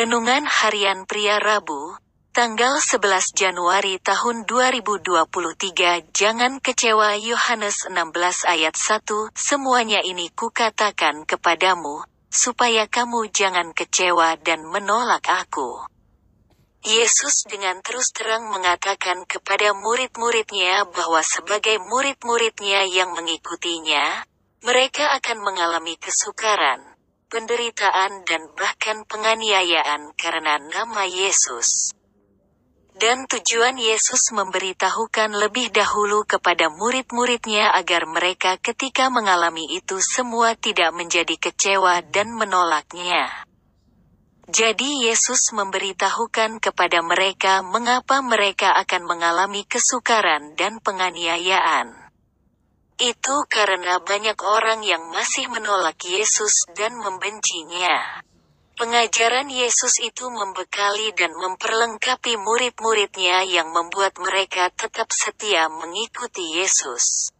Renungan Harian Pria Rabu, tanggal 11 Januari tahun 2023 Jangan kecewa Yohanes 16 ayat 1 Semuanya ini kukatakan kepadamu, supaya kamu jangan kecewa dan menolak aku. Yesus dengan terus terang mengatakan kepada murid-muridnya bahwa sebagai murid-muridnya yang mengikutinya, mereka akan mengalami kesukaran penderitaan dan bahkan penganiayaan karena nama Yesus. Dan tujuan Yesus memberitahukan lebih dahulu kepada murid-muridnya agar mereka ketika mengalami itu semua tidak menjadi kecewa dan menolaknya. Jadi Yesus memberitahukan kepada mereka mengapa mereka akan mengalami kesukaran dan penganiayaan. Itu karena banyak orang yang masih menolak Yesus dan membencinya. Pengajaran Yesus itu membekali dan memperlengkapi murid-muridnya yang membuat mereka tetap setia mengikuti Yesus.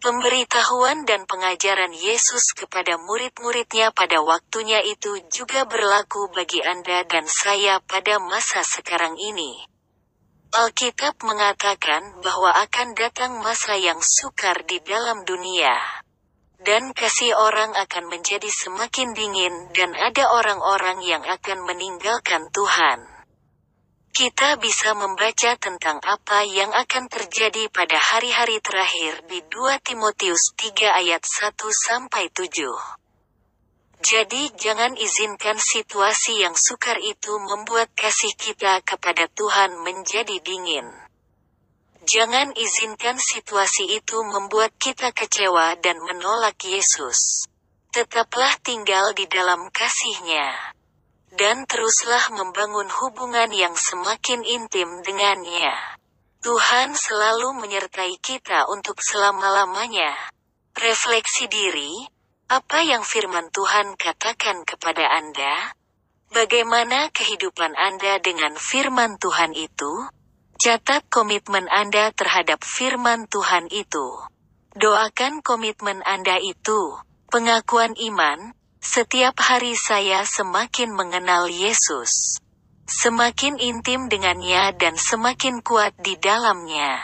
Pemberitahuan dan pengajaran Yesus kepada murid-muridnya pada waktunya itu juga berlaku bagi Anda dan saya pada masa sekarang ini. Alkitab mengatakan bahwa akan datang masa yang sukar di dalam dunia. Dan kasih orang akan menjadi semakin dingin dan ada orang-orang yang akan meninggalkan Tuhan. Kita bisa membaca tentang apa yang akan terjadi pada hari-hari terakhir di 2 Timotius 3 ayat 1 sampai 7. Jadi jangan izinkan situasi yang sukar itu membuat kasih kita kepada Tuhan menjadi dingin. Jangan izinkan situasi itu membuat kita kecewa dan menolak Yesus. Tetaplah tinggal di dalam kasihnya. Dan teruslah membangun hubungan yang semakin intim dengannya. Tuhan selalu menyertai kita untuk selama-lamanya. Refleksi diri, apa yang firman Tuhan katakan kepada Anda? Bagaimana kehidupan Anda dengan firman Tuhan itu? Catat komitmen Anda terhadap firman Tuhan itu. Doakan komitmen Anda itu. Pengakuan iman, setiap hari saya semakin mengenal Yesus. Semakin intim dengannya dan semakin kuat di dalamnya.